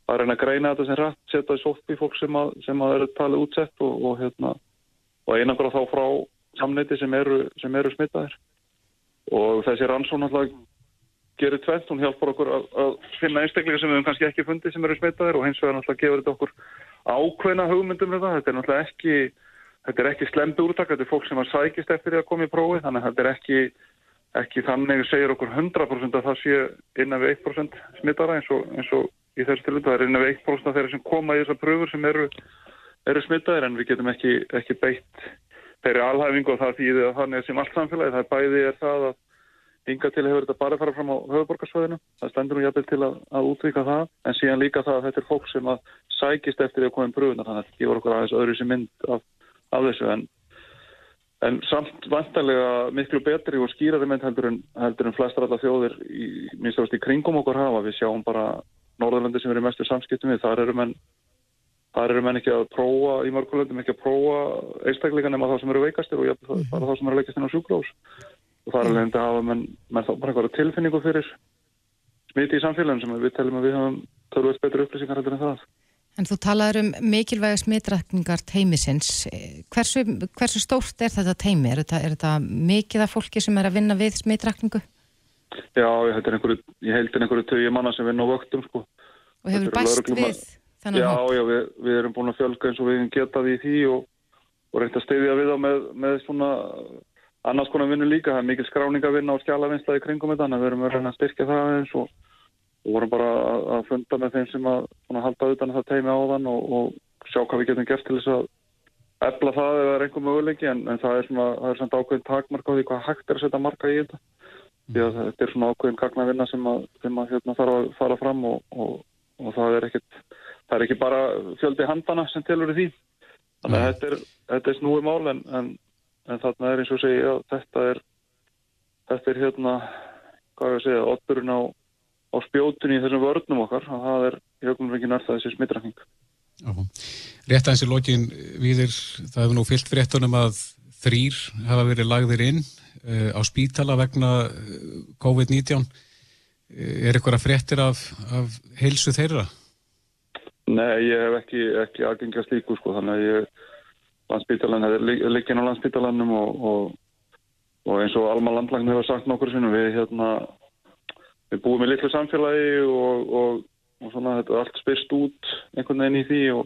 að reyna að greina þetta sem rætt, setja í sótt í fólk sem að, sem að eru talið útsett og, og hérna og einangra þá frá samneiti sem eru, sem eru smittaðir og þessi rannsón alltaf gerir tveit, hún hjálpar okkur að, að finna einstaklega sem við hefum kannski ekki fundið sem eru smitaðir og hins vegar náttúrulega gefur þetta okkur ákveðna hugmyndum þetta, þetta er náttúrulega ekki þetta er ekki slemdu úrtak, þetta er fólk sem að sækist eftir því að koma í prófi, þannig að þetta er ekki ekki þannig að segja okkur 100% að það sé innan við 1% smittara eins og, eins og í þessu tilvæg það er innan við 1% af þeirra sem koma í þessar pröfur sem eru, eru smittaðir en við getum ekki, ekki beitt þeirri alhæfingu og það þýðir að þannig sem allt samfélagi, það bæði er það að Ynga til hefur þetta bara farað fram á höfuborgarsvæðinu. Það stendur nú jafnveg til að, að útvíka það. En síðan líka það að þetta er fólk sem að sækist eftir því að koma um brúðunar. Þannig að þetta gefur okkur aðeins öðru sem mynd af, af þessu. En, en samt vantarlega miklu betri og skýrari mynd heldur en, heldur en flestar alla þjóðir í, í kringum okkur hafa. Við sjáum bara Norðurlandi sem eru mestu samskiptum við. Þar eru menn þar eru menn ekki að prófa í mörgulöndum ekki að prófa einstakleika nema þá sem eru veikastir og jafnvel mm. bara þá sem eru að leikast inn á sjúkrós og þar er leiðandi að hafa menn, menn þá bara einhverja tilfinningu fyrir smiti í samfélagin sem við telum að við hafum törfust betur upplýsingar heldur en það. En þú talaður um mikilvæga smitrækningar teimisins. Hversu, hversu stórt er þetta teimi? Er þetta, er þetta mikið af fólki sem er að vinna við smitrækningu? Já, ég held en einhverju tögi manna sem vinna á vöktum sko. Og hefur bæst við þennan já, hóp? Já, já, við, við erum búin að fjölga eins og við getaði í því og, og reynda að steyðja við á með, með svona annars konar vinnu líka. Það er mikil skráning að vinna á skjálavinslaði kringum þetta, þannig að við erum að reyna að styrkja það eins og, og vorum bara að, að funda með þeim sem að svona, halda utan það teimi á þann og, og sjá hvað við getum gert til þess að efla það eða er einhver möguleiki en, en það er svona, það er svona ákveðin takmarka á því hvað hægt er að setja marka í þetta. Því að þetta er svona ákveðin gagnavinna sem að, sem að hérna, þarf að fara fram og, og það er ekkit það er ekki bara fjöldi handana sem telur í því þannig að þetta er, þetta er snúi mál en, en, en þarna er eins og segja þetta er þetta er hérna, hvað er að segja otturinn á, á spjótunni í þessum vörnum okkar og það er jögnum ekki nörða þessi smittrækning Rétt aðeins í lokin viðir, það hefur nú fyllt fréttunum að þrýr hafa verið lagðir inn uh, á spítala vegna eh, COVID-19 er eitthvað fréttir af, af heilsu þeirra? Nei, ég hef ekki, ekki aðgengja slíku sko, þannig að ég er líkin á landsbytalanum og, og, og eins og Alma Landlagn hefur sagt nokkur sinnum, við hérna, við búum í litlu samfélagi og, og svona þetta allt spyrst út einhvern veginn í því og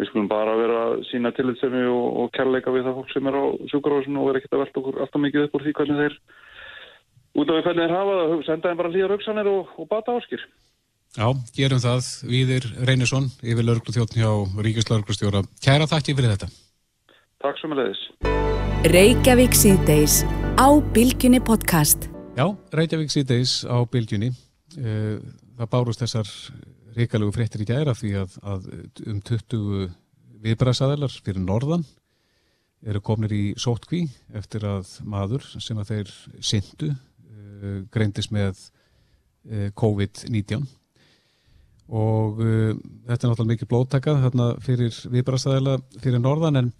við skulum bara vera sína tillitsemi og kærleika við það fólk sem er á sjúkarhásinu og vera ekkert að velta okkur alltaf mikið upp úr því hvernig þeir út af því hvernig þeir hafa það, senda þeim bara hlýjar auksanir og bata áskir. Já, gerum það. Víðir Reynisson, yfir lauruglu þjóttn hjá Ríkislauruglustjóra. Kæra þakki fyrir þetta. Takk svo með leiðis. Reykjavík síðdeis á Bilginni podcast. Já, Reykjavík síðdeis á Bilginni. Eh, það bárust þessar ríkalögu fréttir í gæra því að, að um 20 viðbræðsadælar fyrir norðan eru komnir í sótkví eftir að maður sem að þeir syndu eh, greindist með eh, COVID-19 og uh, þetta er náttúrulega mikið blóttaka þarna fyrir viðbrastæðila fyrir norðan en,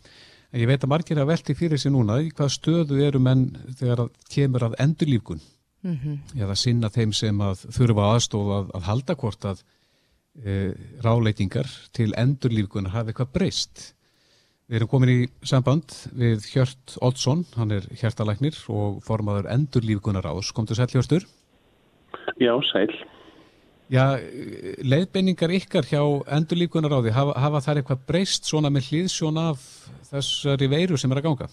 en ég veit að margir að velti fyrir sig núna í hvað stöðu eru menn þegar að kemur að endurlífgun mm -hmm. eða sinna þeim sem að þurfa aðstofa að, að halda hvort að uh, ráleitingar til endurlífgun hafi eitthvað breyst Við erum komin í samband við Hjört Olsson, hann er hjertalæknir og formaður endurlífgunar ás. Kom til sæl hjörstur? Já, sæl. Já, leiðbeiningar ykkar hjá endurlíkunaráði, hafa, hafa þær eitthvað breyst svona með hlýðsjón af þessari veiru sem er að ganga?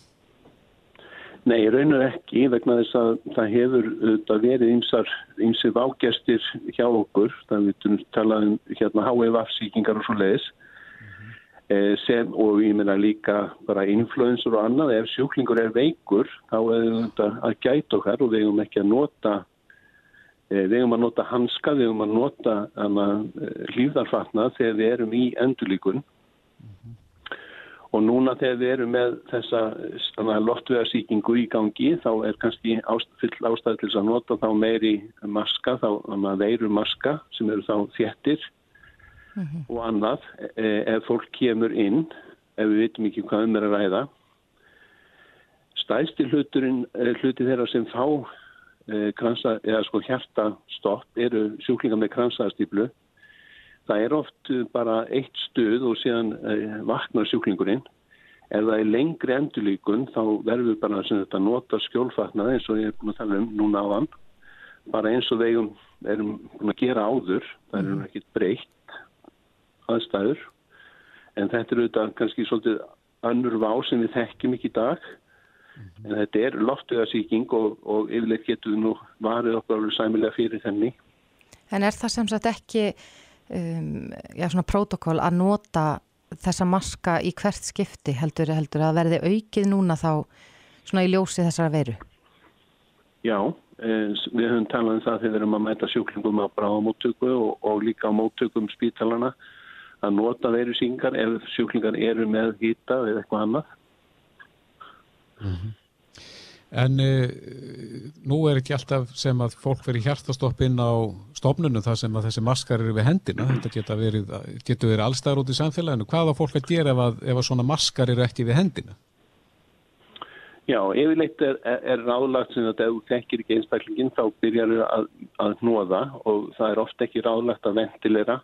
Nei, raunar ekki vegna þess að það hefur það verið einsar, einsir vágestir hjá okkur, það við talaðum hérna HVF-síkingar og svo leiðis mm -hmm. sem, og ég meina líka bara influensur og annað, ef sjúklingur er veikur þá er þetta að gæta okkar og við hefum ekki að nota Eh, við hefum að nota hanska, við hefum að nota eh, hlýðarfatna þegar við erum í endurlíkun mm -hmm. og núna þegar við erum með þessa loftvegarsýkingu í gangi þá er kannski ást, full ástæði til að nota þá meiri maska, þá veiru maska sem eru þá þjettir mm -hmm. og annað e, ef fólk kemur inn, ef við vitum ekki hvað um er að ræða. Hluturinn, hluti þeirra sem fá Eh, kransa, eða sko hjartastopp eru sjúklingar með kransaðastýplu það er oft eh, bara eitt stuð og síðan eh, vaknar sjúklingurinn ef það er lengri endurlíkun þá verður bara að nota skjólfatnað eins og ég er búin að tala um núna á hann bara eins og þeim erum búin að gera áður það er mm. ekkit breytt aðstæður en þetta er auðvitað kannski svolítið önnur vá sem við þekkjum ekki í dag. En þetta er loftuðarsýking og, og yfirleitt getur nú varðið okkur alveg sæmilega fyrir þenni. En er það sem sagt ekki um, já, svona protokól að nota þessa maska í hvert skipti heldur, heldur að verði aukið núna þá svona í ljósi þessara veru? Já, eh, við höfum talað um það þegar við erum að mæta sjúklingum á bráðamóttöku og, og líka á móttökum spítalana að nota veru síngar ef sjúklingar eru með hýta eða eitthvað annað Mm -hmm. En uh, nú er ekki alltaf sem að fólk veri hjartastopp inn á stofnunum þar sem að þessi maskar eru við hendina. Þetta getur verið, getur verið allstæðar út í samfélaginu. Hvað á fólk að gera ef að, ef að svona maskar eru ekki við hendina? Já, yfirleitt er, er, ráðlagt sem að ef þú þekkir ekki einstaklingin þá byrjar þau að, að hnóða og það er ofta ekki ráðlagt að ventilera.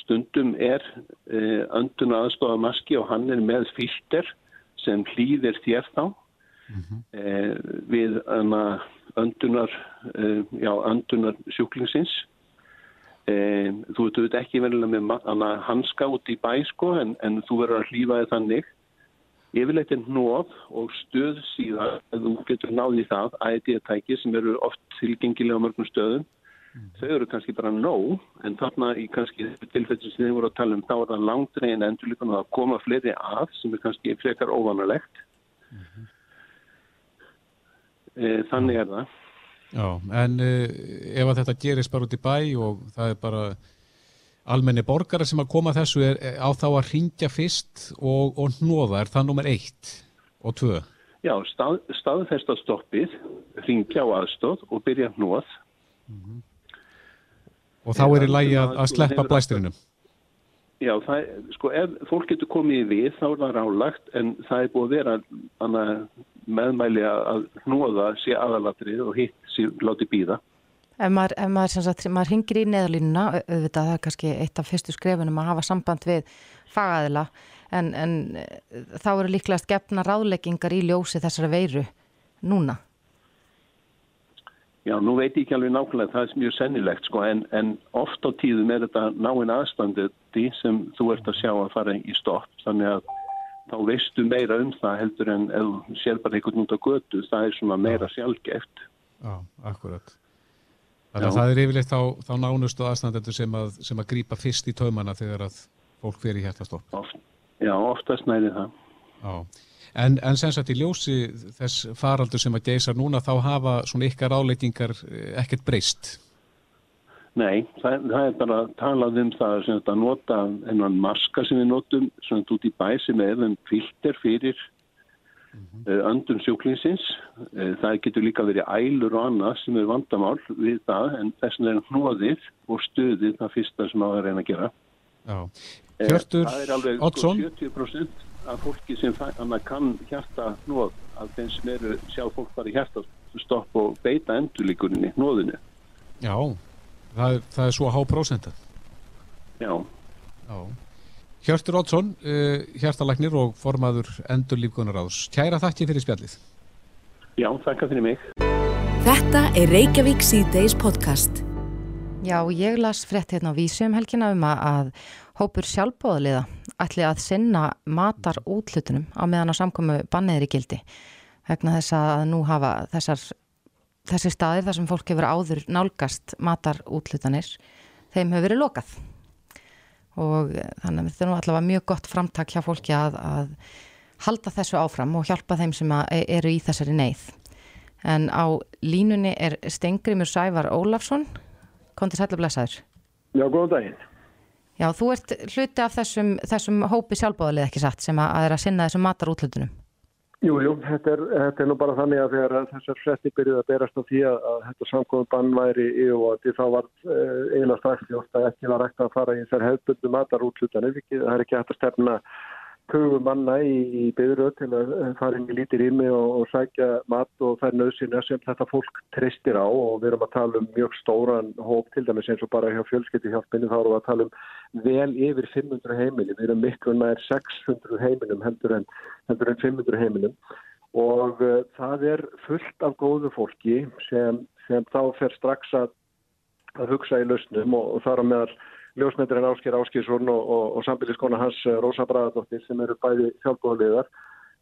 Stundum er eh, öndun aðstofa maski og hann er með filter sem hlýðir þér þá mm -hmm. eh, við öndunar, eh, já, öndunar sjúklingsins. Eh, þú veit ekki verið með hanska út í bæ sko en, en þú verður að hlýfa þið þannig. Yfirleitt er nóð og stöð síðan að þú getur náðið það ætið sem eru oft tilgengilega á mörgum stöðum. Mm. Þau eru kannski bara nóg en þarna í kannski tilfellin sem þið voru að tala um þá er það langdregin endurleikunum að koma fleiri að sem er kannski frekar óvanalegt. Mm -hmm. E, þannig er það. Já, en e, ef að þetta gerist bara út í bæ og það er bara almenni borgara sem að koma þessu er á þá að ringja fyrst og, og hnóða, er það nummer eitt og tvö? Já, stað, staðfesta stoppið, ringja á aðstóð og byrja hnóð. Mm -hmm. Og þá er í lægi að, að sleppa blæsturinnum? Já, það, sko, ef fólk getur komið við þá er það rálagt en það er búið að vera meðmæli að hnóða sé aðalatrið og hitt sé láti býða. Ef maður, ef maður, sagt, maður hingir í neðalínuna, auðvitað það er kannski eitt af fyrstu skrefunum að hafa samband við fagaðila en, en þá eru líklegast gefna ráðleggingar í ljósi þessara veiru núna. Já, nú veit ég ekki alveg nákvæmlega, það er mjög sennilegt sko, en, en oft á tíðum er þetta náinn aðstandið sem þú ert að sjá að fara í stopp, þannig að þá veistu meira um það heldur en ef þú sér bara einhvern út á götu, það er svona meira sjálfgeft. Já, akkurat. Þannig að það er yfirleitt þá, þá nánustu aðstandendur sem að, sem að grýpa fyrst í taumana þegar að fólk fyrir hjertastopp. Oft, já, oftast næri það. Já, en, en sem sagt í ljósi þess faraldur sem að geysar núna þá hafa svona ykkar áleitingar eh, ekkert breyst. Nei, það, það er bara að tala um það að nota ennan maska sem við notum svona út í bæ sem er en kviltir fyrir mm -hmm. uh, öndun sjúklingsins. Uh, það getur líka verið ælur og annað sem er vandamál við það en þess vegna er hnóðið og stöðið það fyrsta sem á að reyna að gera. Já. Hjörtur uh, Það er alveg Oddsson. 70% af fólki sem kann hjarta hnóð af þeim sem eru sjá fólk bara hjarta stopp og beita endurlíkurinni hnóðinu. Já. Það, það er svo há prósenta. Já. Já. Hjörtur Oddsson, uh, eh, hjartalæknir og formaður endur lífgunaráðs. Kæra þakki fyrir spjallið. Já, þakka fyrir mig. Þetta er Reykjavík C-Days podcast. Já, ég las frétt hérna á vísum helgina um að hópur sjálfbóðaliða ætli að sinna matar útlutunum á meðan á samkomu banniðri gildi. Vegna þess að nú hafa þessar þessi staðir þar sem fólk hefur áður nálgast matar útlutanir þeim hefur verið lokað. Og eh, þannig að þetta er nú allavega mjög gott framtak hjá fólki að, að halda þessu áfram og hjálpa þeim sem e, eru í þessari neyð. En á línunni er Stengrimur Sævar Ólafsson. Konti sætla blessaður. Já, góðan daginn. Já, þú ert hluti af þessum, þessum hópi sjálfbóðalið ekki satt sem að, að er að sinna þessum matar útlutunum Jú, jú, þetta er, þetta er nú bara þannig að þegar þessar frettir byrjuði að berast á því að, að þetta samkvæmum bann væri í og þá var eh, eiginlega strax því að ekki var ekkert að fara í þessar hefðbundu matarútlutanir, það er ekki hægt að stefna hugum manna í, í byðröð til að fara inn í lítir ími og, og sækja mat og er nöðsina sem þetta fólk treystir á. Og við erum að tala um mjög stóran hóp til dæmis eins og bara hjá fjölskyttihjálpinu þá erum við að tala um vel yfir 500 heimili, við erum miklu nær 600 heimilum heldur en, heldur en 500 heimilum og uh, það er fullt af góðu fólki sem, sem þá fer strax að, að hugsa í lausnum og, og þar á meðal ljósmyndirinn Ásker Áskísson og, og, og sambiliskona hans eh, Rósa Bragadóttir sem eru bæði sjálfbóðliðar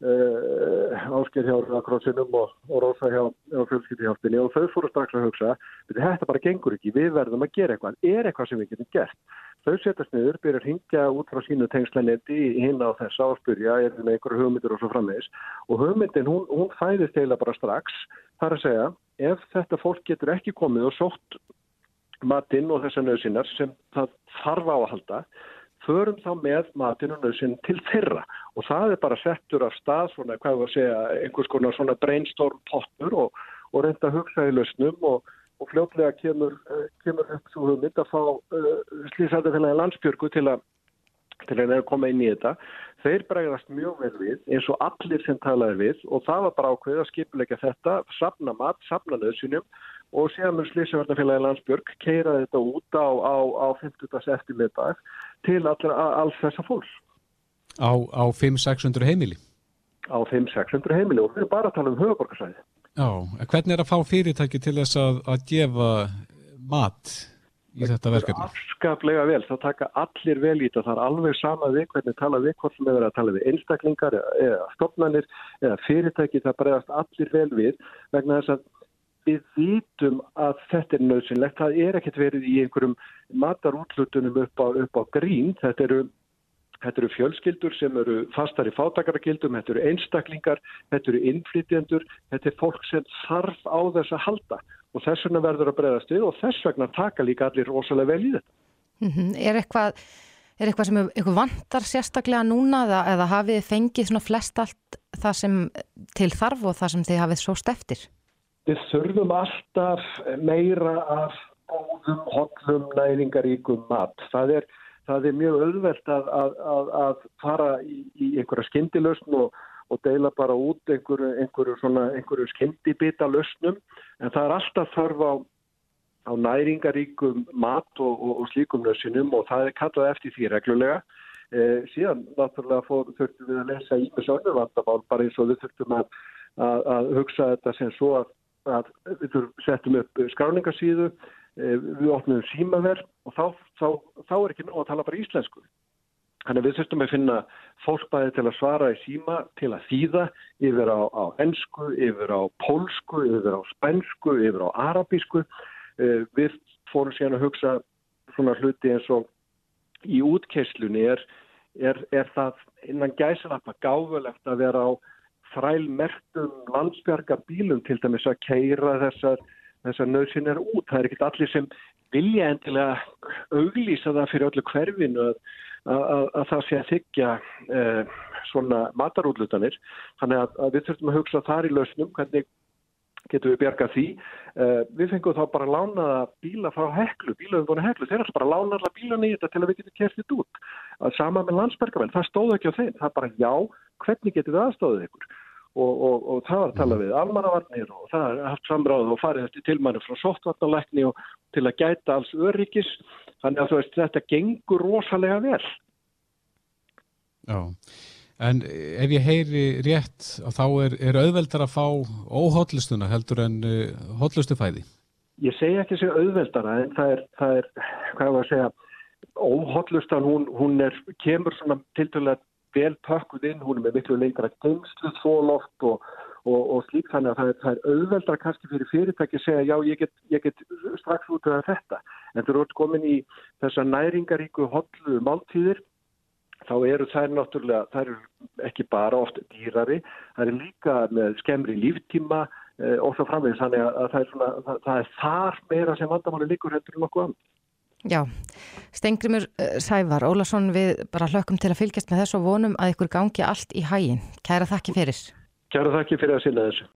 uh, Ásker hjá Rakrósinum og, og Rósa hjá, hjá fjölskyldihjálpinni. Og þau fóru strax að hugsa þetta bara gengur ekki, við verðum að gera eitthvað. Er eitthvað sem við getum gert? Þau setjast niður, byrjar hingja út frá sínu tengslenetti hinn á þess áspyrja er með einhverju hugmyndir og svo frammeðis og hugmyndin hún, hún fæðist eila bara strax. Þar að segja, ef þetta fólk getur ekki komið og sótt matinn og þessar nöðsynnar sem það þarf á að halda förum þá með matinunum sinn til þeirra og það er bara settur af stað svona, hvað var að segja, einhvers konar svona brainstorm pottur og, og reynda að hugsa í lausnum og, og fljótlega kemur, uh, kemur upp svo hugmynd að fá uh, slísætafélagi landsbjörgu til að til að koma inn í þetta. Þeir bregðast mjög vel við eins og allir sem talaði við og það var bara ákveð að skipuleika þetta, sapna mat, sapna nöðsynjum og síðan mun Slísavarnafélagi Landsbjörg keira þetta út á, á, á 50. eftirmiðdag til allir, alls þessa fólks. Á, á 500-600 heimili? Á 500-600 heimili og við erum bara að tala um höfuborgarsæði. Já, hvernig er að fá fyrirtæki til þess að, að gefa mat í þetta verkefni? Afskaplega vel, það taka allir vel í þetta, það er alveg sama við hvernig tala við, hvort sem er að tala við einstaklingar eða stofnanir eða fyrirtæki, það bregðast allir vel við vegna þess að við vitum að þetta er nöðsynlegt, það er ekkert verið í einhverjum matarútlutunum upp á, upp á grín, þetta eru, þetta eru fjölskyldur sem eru fastar í fátakaragildum, þetta eru einstaklingar, þetta eru innflytjendur, þetta er fólk sem þarf á þess að halda og þess vegna verður að breyðast við og þess vegna taka líka allir rosalega vel í þetta. Mm -hmm. Er eitthvað... Er eitthvað sem eitthvað vantar sérstaklega núna eða, eða hafið fengið svona flest allt það sem til þarf og það sem þið hafið svo steftir? Við þurfum alltaf meira af góðum, hotlum, næringaríkum mat. Það er, það er mjög auðvelt að, að, að, fara í, í einhverja skyndilösn og, og deila bara út einhverju, einhverju, einhverju skyndibita lösnum en það er alltaf þörf á, á næringaríkum mat og, og, og slíkum lösnum og það er kallað eftir því reglulega. Eh, síðan náttúrulega fór, þurftum við að lesa í með sjónurvandamál bara eins og við þurftum að, að hugsa þetta sem svo að að við settum upp skráningarsíðu, við opnum símaverð og þá, þá, þá er ekki nóg að tala bara íslensku. Þannig að við þurftum að finna fólkbæði til að svara í síma, til að þýða yfir á, á ennsku, yfir á pólsku, yfir á spænsku, yfir á arabísku. Við fórum síðan að hugsa svona hluti eins og í útkeslunni er, er, er það innan gæsalappa gáfulegt að vera á þrælmertum landsbjarga bílum til dæmis að keira þessar, þessar nöðsynir út. Það er ekkert allir sem vilja endilega auglýsa það fyrir öllu hverfinu að, að, að það sé að þykja eh, svona matarútlutanir. Þannig að, að við þurfum að hugsa þar í lausnum hvernig getum við bjargað því. Uh, við fengum þá bara lánaða bíla frá heklu, bílaðum heklu, þeir ætla bara að lána alla bílana í þetta til að við getum kertið út. Að sama með landsbergavenn, það stóð ekki á þeim, það bara já, hvernig getum við aðstóðið ykkur? Og, og, og það var að tala við almannavarnir og það er haft samráð og farið eftir tilmænu frá sóttvarnalækni og til að gæta alls öryggis, þannig að veist, þetta gengur rosalega vel. Já. En ef ég heyri rétt þá er, er auðveldar að fá óhotlustuna heldur en uh, hotlustufæði? Ég segi ekki segja auðveldara en það er, það er hvað var að segja, óhotlustan hún, hún er, kemur svona tildulega vel pakkuð inn, hún er með miklu lengra gengsluð þóloft og, og, og slík þannig að það er, það er auðveldara kannski fyrir fyrirtæki að segja já ég get, ég get strax út af þetta en þú eru komin í þessa næringaríku hotlu máltíðir þá eru þær náttúrulega, þær eru ekki bara oft dýrari, þær eru líka með skemmri líftíma eh, og svo framvegis, þannig að, að það, er svona, það, það er þar meira sem vandamáli líkur heldur um okkur annan. Já, Stengrimur Sævar, Ólason við bara hlökkum til að fylgjast með þessu og vonum að ykkur gangi allt í hægin. Kæra þakki fyrir. Kæra þakki fyrir að sinna þessu.